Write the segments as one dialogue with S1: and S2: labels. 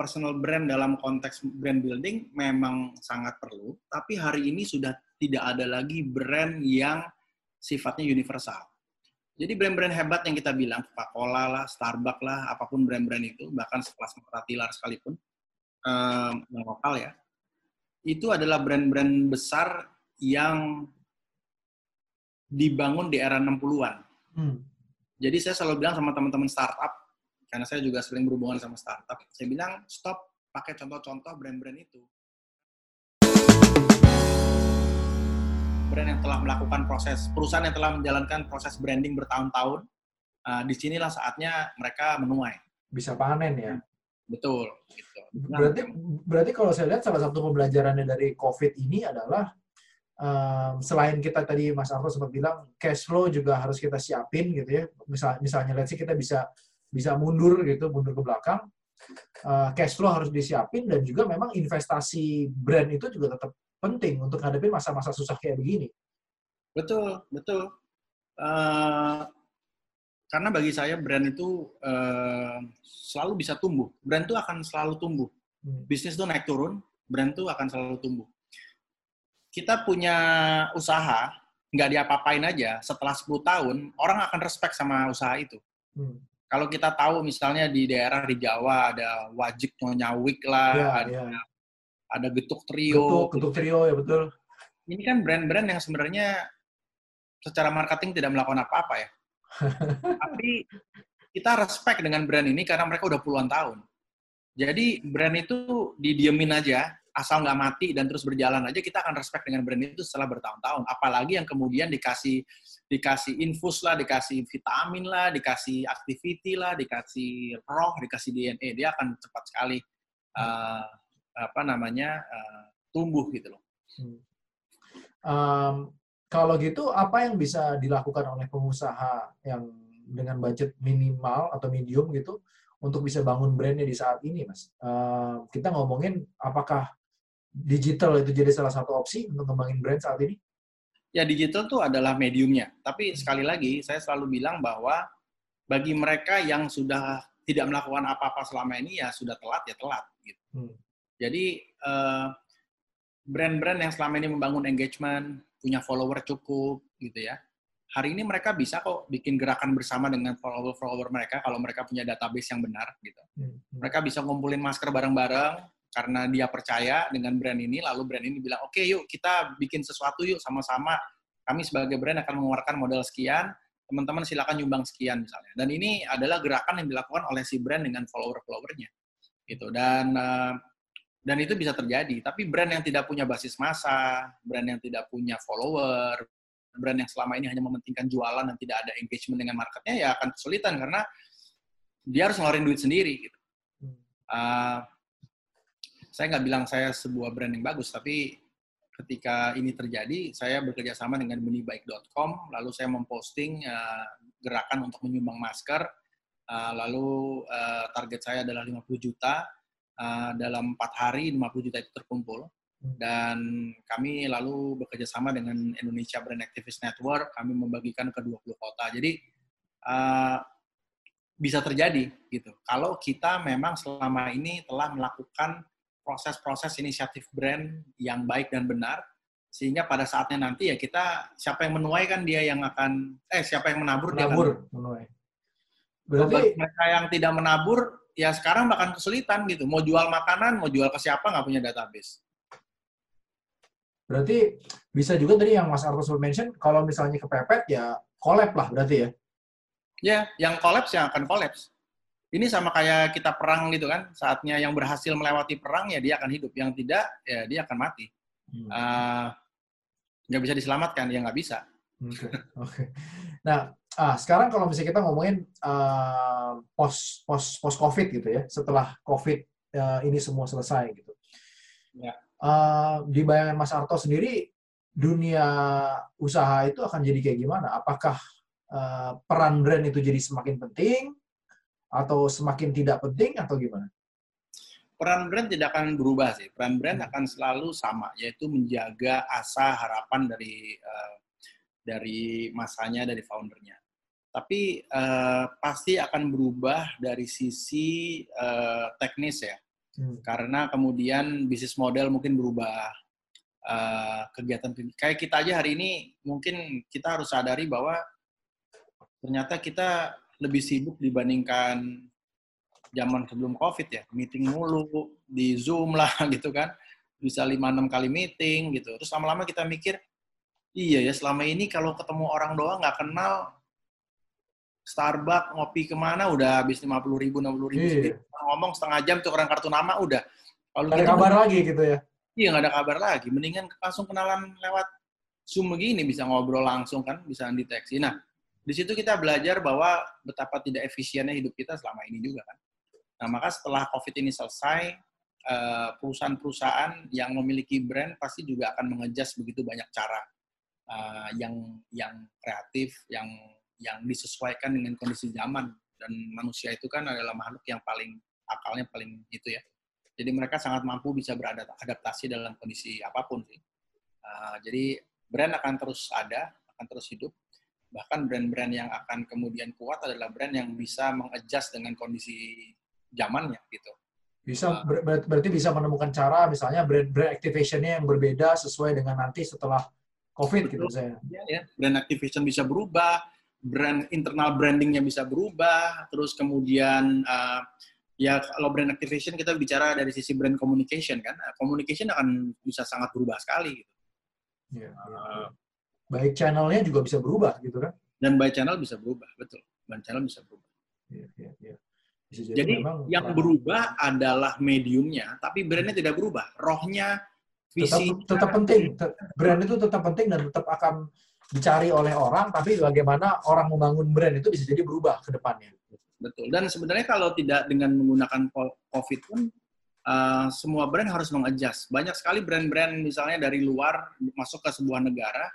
S1: personal brand dalam konteks brand building memang sangat perlu, tapi hari ini sudah tidak ada lagi brand yang sifatnya universal. Jadi brand-brand hebat yang kita bilang, Coca-Cola lah, Starbucks lah, apa pun brand-brand itu, bahkan sekelas Maratilar sekalipun, um, yang lokal ya, itu adalah brand-brand besar yang dibangun di era 60-an. Hmm. Jadi saya selalu bilang sama teman-teman startup, karena saya juga sering berhubungan sama startup, saya bilang stop pakai contoh-contoh brand-brand itu. brand yang telah melakukan proses, perusahaan yang telah menjalankan proses branding bertahun-tahun, uh, di sinilah saatnya mereka menuai.
S2: Bisa panen ya?
S1: Betul.
S2: Gitu. Nah, berarti, berarti kalau saya lihat salah satu pembelajarannya dari COVID ini adalah um, selain kita tadi Mas Arto sempat bilang cash flow juga harus kita siapin gitu ya. Misal, misalnya let's kita bisa bisa mundur gitu, mundur ke belakang. Uh, cash flow harus disiapin dan juga memang investasi brand itu juga tetap penting untuk menghadapi masa-masa susah kayak begini.
S1: Betul, betul. Uh, karena bagi saya brand itu uh, selalu bisa tumbuh. Brand itu akan selalu tumbuh. Hmm. Bisnis itu naik turun, brand itu akan selalu tumbuh. Kita punya usaha, nggak diapa-apain aja, setelah 10 tahun, orang akan respect sama usaha itu. Hmm. Kalau kita tahu misalnya di daerah di Jawa ada wajik nyawik lah, ya, ada ya ada getuk trio.
S2: Getuk, getuk trio ya betul.
S1: Ini kan brand-brand yang sebenarnya secara marketing tidak melakukan apa-apa ya. Tapi kita respect dengan brand ini karena mereka udah puluhan tahun. Jadi brand itu didiemin aja, asal nggak mati dan terus berjalan aja, kita akan respect dengan brand itu setelah bertahun-tahun. Apalagi yang kemudian dikasih dikasih infus lah, dikasih vitamin lah, dikasih activity lah, dikasih roh, dikasih DNA, dia akan cepat sekali uh, apa namanya uh, tumbuh gitu loh. Hmm.
S2: Um, kalau gitu apa yang bisa dilakukan oleh pengusaha yang dengan budget minimal atau medium gitu untuk bisa bangun brandnya di saat ini, mas? Uh, kita ngomongin apakah digital itu jadi salah satu opsi untuk ngembangin brand saat ini?
S1: Ya digital tuh adalah mediumnya. Tapi sekali lagi saya selalu bilang bahwa bagi mereka yang sudah tidak melakukan apa-apa selama ini ya sudah telat ya telat gitu. Hmm. Jadi uh, brand-brand yang selama ini membangun engagement, punya follower cukup gitu ya. Hari ini mereka bisa kok bikin gerakan bersama dengan follower-follower mereka kalau mereka punya database yang benar gitu. Hmm, hmm. Mereka bisa ngumpulin masker bareng-bareng karena dia percaya dengan brand ini lalu brand ini bilang, "Oke, okay, yuk kita bikin sesuatu yuk sama-sama. Kami sebagai brand akan mengeluarkan modal sekian, teman-teman silakan nyumbang sekian misalnya." Dan ini adalah gerakan yang dilakukan oleh si brand dengan follower-followernya. Gitu. Dan uh, dan itu bisa terjadi. Tapi brand yang tidak punya basis massa, brand yang tidak punya follower, brand yang selama ini hanya mementingkan jualan dan tidak ada engagement dengan marketnya, ya akan kesulitan karena dia harus ngeluarin duit sendiri. Gitu. Uh, saya nggak bilang saya sebuah brand yang bagus, tapi ketika ini terjadi, saya bekerja sama dengan benibaik.com, lalu saya memposting uh, gerakan untuk menyumbang masker, uh, lalu uh, target saya adalah 50 juta, uh, dalam empat hari 50 juta itu terkumpul. Hmm. dan kami lalu bekerja sama dengan Indonesia Brand Activist Network. Kami membagikan ke 20 kota. Jadi uh, bisa terjadi gitu. Kalau kita memang selama ini telah melakukan proses-proses inisiatif brand yang baik dan benar sehingga pada saatnya nanti ya kita siapa yang menuai kan dia yang akan eh siapa yang menabur,
S2: menabur dia akan menuai. Berarti
S1: mereka yang tidak menabur ya sekarang bahkan kesulitan gitu. Mau jual makanan, mau jual ke siapa nggak punya database.
S2: Berarti bisa juga tadi yang Mas Arthur mention, kalau misalnya kepepet ya collab lah berarti ya?
S1: Ya, yang kolaps yang akan kolaps. Ini sama kayak kita perang gitu kan, saatnya yang berhasil melewati perang ya dia akan hidup, yang tidak ya dia akan mati. Hmm. Uh, nggak bisa diselamatkan, ya nggak bisa.
S2: Oke. Okay. Okay. Nah, ah, sekarang kalau misalnya kita ngomongin uh, post post post COVID gitu ya, setelah COVID uh, ini semua selesai gitu. Ya. Uh, di bayangan Mas Arto sendiri, dunia usaha itu akan jadi kayak gimana? Apakah uh, peran brand itu jadi semakin penting atau semakin tidak penting atau gimana?
S1: Peran brand tidak akan berubah sih. Peran brand hmm. akan selalu sama, yaitu menjaga asa harapan dari uh, dari masanya, dari foundernya. Tapi uh, pasti akan berubah dari sisi uh, teknis ya. Hmm. Karena kemudian bisnis model mungkin berubah, uh, kegiatan kayak kita aja hari ini mungkin kita harus sadari bahwa ternyata kita lebih sibuk dibandingkan zaman sebelum COVID ya, meeting mulu, di Zoom lah gitu kan, bisa 5-6 kali meeting gitu. Terus lama-lama kita mikir, iya ya selama ini kalau ketemu orang doang nggak kenal, Starbucks ngopi ke mana udah habis lima puluh ribu enam puluh ribu iya. ngomong setengah jam tuh orang kartu nama udah.
S2: Kalau ada kabar lagi gitu ya?
S1: Iya nggak ada kabar lagi. Mendingan langsung kenalan lewat zoom begini bisa ngobrol langsung kan bisa deteksi nah di situ kita belajar bahwa betapa tidak efisiennya hidup kita selama ini juga kan nah maka setelah covid ini selesai eh, perusahaan-perusahaan yang memiliki brand pasti juga akan mengejas begitu banyak cara uh, yang yang kreatif yang yang disesuaikan dengan kondisi zaman dan manusia itu kan adalah makhluk yang paling akalnya paling itu ya. Jadi mereka sangat mampu bisa beradaptasi dalam kondisi apa pun sih. Uh, jadi brand akan terus ada, akan terus hidup. Bahkan brand-brand yang akan kemudian kuat adalah brand yang bisa mengadjust dengan kondisi zamannya gitu.
S2: Bisa ber berarti bisa menemukan cara misalnya brand-brand activation-nya yang berbeda sesuai dengan nanti setelah COVID gitu saya.
S1: Ya, ya. Brand activation bisa berubah, brand internal brandingnya bisa berubah, terus kemudian uh, ya kalau brand activation kita bicara dari sisi brand communication kan, nah, communication akan bisa sangat berubah sekali. Gitu.
S2: Ya, uh, baik channelnya juga bisa berubah gitu kan?
S1: Dan baik channel bisa berubah, betul. Baik channel bisa berubah. Ya, ya, ya. Bisa jadi, jadi memang, yang berubah adalah mediumnya, tapi brandnya tidak berubah. Rohnya,
S2: visi tetap, tetap penting. Brand itu tetap penting dan tetap akan dicari oleh orang, tapi bagaimana orang membangun brand itu bisa jadi berubah ke depannya.
S1: Betul. Dan sebenarnya kalau tidak dengan menggunakan COVID pun, uh, semua brand harus mengadjust. Banyak sekali brand-brand misalnya dari luar masuk ke sebuah negara,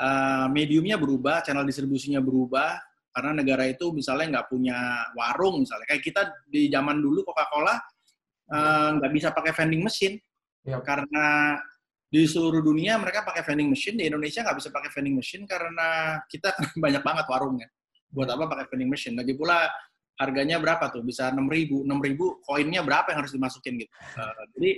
S1: uh, mediumnya berubah, channel distribusinya berubah, karena negara itu misalnya nggak punya warung misalnya. Kayak kita di zaman dulu Coca-Cola uh, nggak bisa pakai vending machine, ya. karena di seluruh dunia mereka pakai vending machine di Indonesia nggak bisa pakai vending machine karena kita banyak banget warungnya. Buat apa pakai vending machine? Lagi pula harganya berapa tuh? Bisa enam ribu enam ribu koinnya berapa yang harus dimasukin gitu. Uh, jadi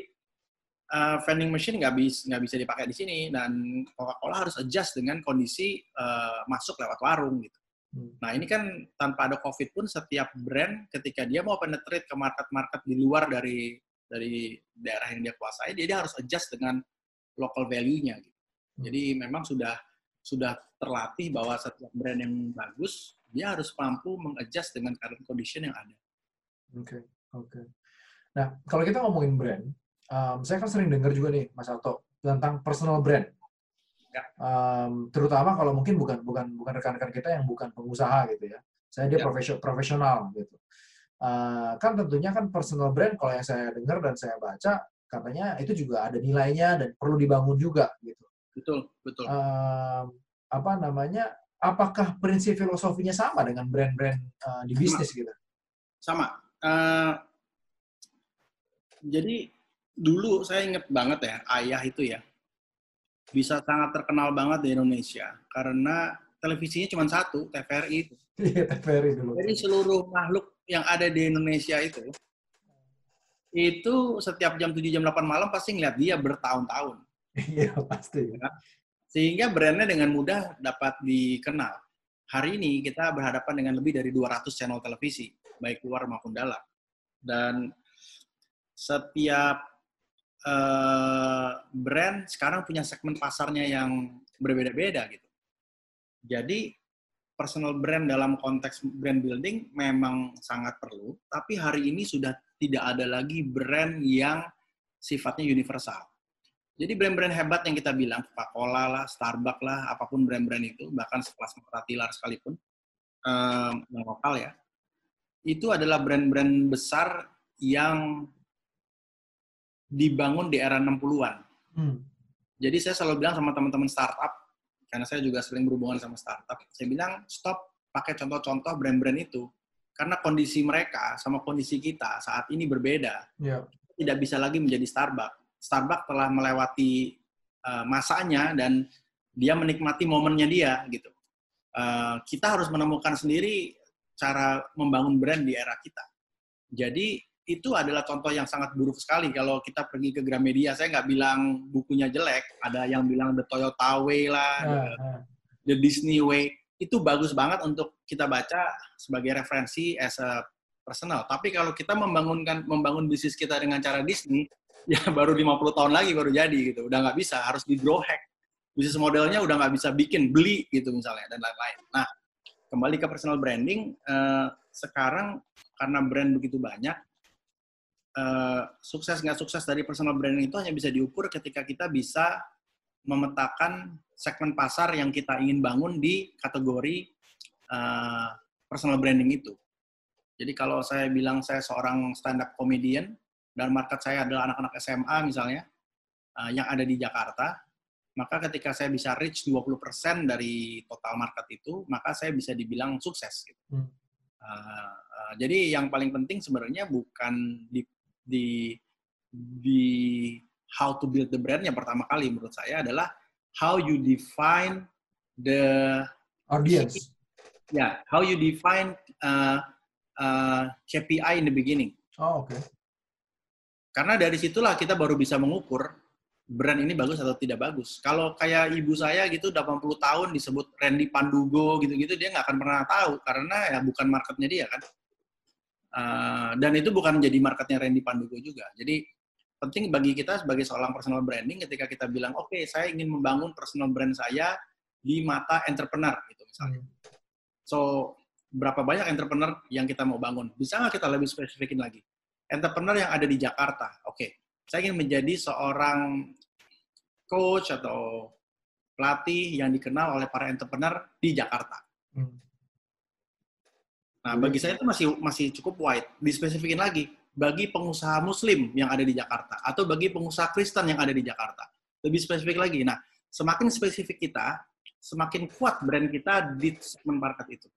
S1: uh, vending machine nggak bisa nggak bisa dipakai di sini dan Coca-Cola harus adjust dengan kondisi uh, masuk lewat warung gitu hmm. Nah ini kan tanpa ada COVID pun setiap brand ketika dia mau penetrate ke market-market di luar dari dari daerah yang dia kuasai, dia, dia harus adjust dengan local value-nya. Gitu. Hmm. Jadi memang sudah sudah terlatih bahwa setiap brand yang bagus dia harus mampu mengadjust dengan current condition yang ada.
S2: Oke, okay, oke. Okay. Nah, kalau kita ngomongin brand, um, saya kan sering dengar juga nih, Mas Alto, tentang personal brand. Ya. Um, terutama kalau mungkin bukan bukan bukan rekan-rekan kita yang bukan pengusaha gitu ya. Saya dia ya. profesional, profesional gitu. Uh, kan tentunya kan personal brand kalau yang saya dengar dan saya baca katanya itu juga ada nilainya dan perlu dibangun juga gitu.
S1: Betul, betul.
S2: Uh, apa namanya? Apakah prinsip filosofinya sama dengan brand-brand uh, di bisnis gitu?
S1: Sama. Uh, jadi dulu saya inget banget ya, ayah itu ya bisa sangat terkenal banget di Indonesia karena televisinya cuma satu, TVRI itu.
S2: Iya, TVRI dulu.
S1: Jadi seluruh makhluk yang ada di Indonesia itu itu setiap jam 7 jam 8 malam pasti ngeliat dia bertahun-tahun.
S2: Iya, pasti. Ya.
S1: Sehingga brandnya dengan mudah dapat dikenal. Hari ini kita berhadapan dengan lebih dari 200 channel televisi, baik luar maupun dalam. Dan setiap uh, brand sekarang punya segmen pasarnya yang berbeda-beda gitu. Jadi personal brand dalam konteks brand building memang sangat perlu, tapi hari ini sudah tidak ada lagi brand yang sifatnya universal. Jadi brand-brand hebat yang kita bilang, Coca-Cola lah, Starbucks lah, apa pun brand-brand itu, bahkan sekelas Tilar sekalipun, um, yang lokal ya, itu adalah brand-brand besar yang dibangun di era 60-an. Hmm. Jadi saya selalu bilang sama teman-teman startup, karena saya juga sering berhubungan sama startup, saya bilang stop pakai contoh-contoh brand-brand itu karena kondisi mereka sama kondisi kita saat ini berbeda. Yeah. Tidak bisa lagi menjadi Starbucks. Starbucks telah melewati uh, masanya dan dia menikmati momennya dia gitu. Uh, kita harus menemukan sendiri cara membangun brand di era kita. Jadi itu adalah contoh yang sangat buruk sekali kalau kita pergi ke Gramedia. Saya nggak bilang bukunya jelek, ada yang bilang The Toyota Way lah, uh, uh. The Disney Way. Itu bagus banget untuk kita baca sebagai referensi as a personal. Tapi kalau kita membangunkan membangun bisnis kita dengan cara Disney, ya baru 50 tahun lagi baru jadi gitu. Udah nggak bisa, harus di grow hack. Bisnis modelnya udah nggak bisa bikin, beli gitu misalnya, dan lain-lain. Nah, kembali ke personal branding, uh, sekarang karena brand begitu banyak, uh, sukses nggak sukses dari personal branding itu hanya bisa diukur ketika kita bisa memetakan segmen pasar yang kita ingin bangun di kategori uh, personal branding itu. Jadi kalau saya bilang saya seorang stand up comedian dan market saya adalah anak-anak SMA misalnya uh, yang ada di Jakarta, maka ketika saya bisa reach 20% dari total market itu, maka saya bisa dibilang sukses. Gitu. Hmm. Uh, uh, jadi yang paling penting sebenarnya bukan di di di how to build the brand yang pertama kali menurut saya adalah how you define the
S2: audience.
S1: Ya, yeah, how you define uh, uh, KPI in the beginning.
S2: Oh, oke. Okay.
S1: Karena dari situlah kita baru bisa mengukur brand ini bagus atau tidak bagus. Kalau kayak ibu saya gitu 80 tahun disebut Randy Pandugo gitu-gitu dia nggak akan pernah tahu karena ya bukan marketnya dia kan. Uh, dan itu bukan menjadi marketnya Randy Pandugo juga. Jadi penting bagi kita sebagai seorang personal branding ketika kita bilang oke okay, saya ingin membangun personal brand saya di mata entrepreneur gitu misalnya. Hmm. So berapa banyak entrepreneur yang kita mau bangun? Bisa nggak kita lebih spesifikin lagi? Entrepreneur yang ada di Jakarta, oke. Okay. Saya ingin menjadi seorang coach atau pelatih yang dikenal oleh para entrepreneur di Jakarta. Hmm. Nah, bagi saya itu masih masih cukup wide. Dispesifikin lagi, bagi pengusaha muslim yang ada di Jakarta atau bagi pengusaha Kristen yang ada di Jakarta. Lebih spesifik lagi. Nah, semakin spesifik kita, semakin kuat brand kita di segmen market itu.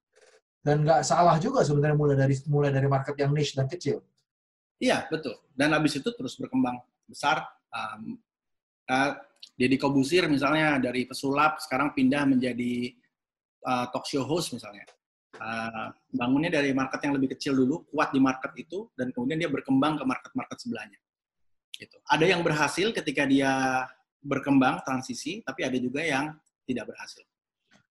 S2: Dan nggak salah juga sebenarnya mulai dari mulai dari market yang niche dan kecil.
S1: Iya, betul. Dan habis itu terus berkembang besar. Um, uh, Deddy Kobusir misalnya dari pesulap sekarang pindah menjadi uh, talk show host misalnya uh, bangunnya dari market yang lebih kecil dulu, kuat di market itu, dan kemudian dia berkembang ke market-market sebelahnya. Gitu. Ada yang berhasil ketika dia berkembang transisi, tapi ada juga yang tidak berhasil.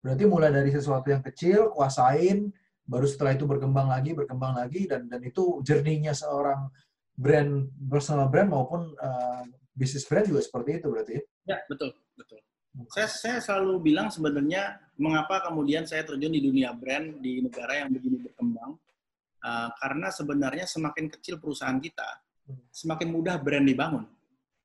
S2: Berarti mulai dari sesuatu yang kecil, kuasain, baru setelah itu berkembang lagi, berkembang lagi, dan dan itu journey-nya seorang brand personal brand maupun uh, bisnis brand juga seperti itu berarti ya?
S1: Ya betul. Saya, saya selalu bilang sebenarnya mengapa kemudian saya terjun di dunia brand di negara yang begini berkembang. Uh, karena sebenarnya semakin kecil perusahaan kita, semakin mudah brand dibangun.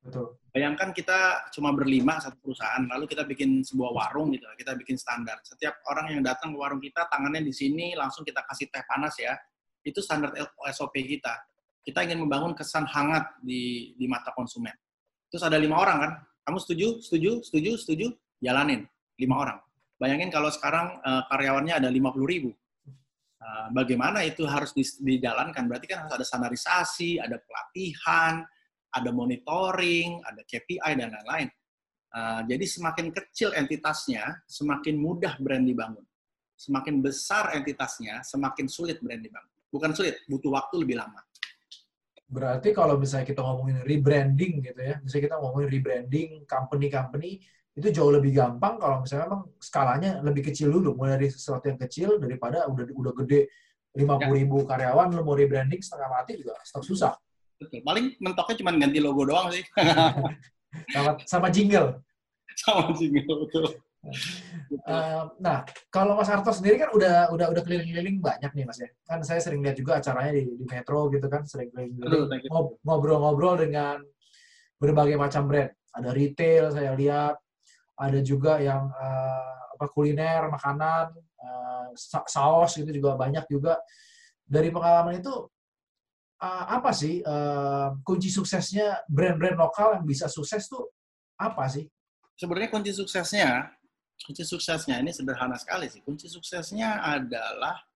S1: Betul. Bayangkan kita cuma berlima satu perusahaan, lalu kita bikin sebuah warung gitu, kita bikin standar. Setiap orang yang datang ke warung kita, tangannya di sini, langsung kita kasih teh panas ya. Itu standar SOP kita. Kita ingin membangun kesan hangat di, di mata konsumen. Terus ada lima orang kan, kamu setuju, setuju, setuju, setuju, jalanin. Lima orang. Bayangin kalau sekarang uh, karyawannya ada 50 ribu. Uh, bagaimana itu harus di, dijalankan? Berarti kan harus ada standarisasi, ada pelatihan, ada monitoring, ada KPI, dan lain-lain. Uh, jadi semakin kecil entitasnya, semakin mudah brand dibangun. Semakin besar entitasnya, semakin sulit brand dibangun. Bukan sulit, butuh waktu lebih lama.
S2: Berarti kalau misalnya kita ngomongin rebranding gitu ya, misalnya kita ngomongin rebranding company-company, itu jauh lebih gampang kalau misalnya memang skalanya lebih kecil dulu, mulai dari sesuatu yang kecil daripada udah udah gede 50 ribu ya. karyawan, lo mau rebranding setengah mati juga tetap susah.
S1: Betul. Paling mentoknya cuma ganti logo doang sih.
S2: sama, sama jingle.
S1: Sama jingle, betul.
S2: Uh, nah, kalau Mas Harto sendiri kan udah udah udah keliling-keliling banyak nih Mas ya. Kan saya sering lihat juga acaranya di, di Metro gitu kan, sering keliling ngobrol-ngobrol dengan berbagai macam brand. Ada retail saya lihat, ada juga yang uh, apa kuliner, makanan, uh, saus itu juga banyak juga. Dari pengalaman itu uh, apa sih uh, kunci suksesnya brand-brand lokal yang bisa sukses tuh apa sih?
S1: Sebenarnya kunci suksesnya kunci suksesnya ini sederhana sekali sih. Kunci suksesnya adalah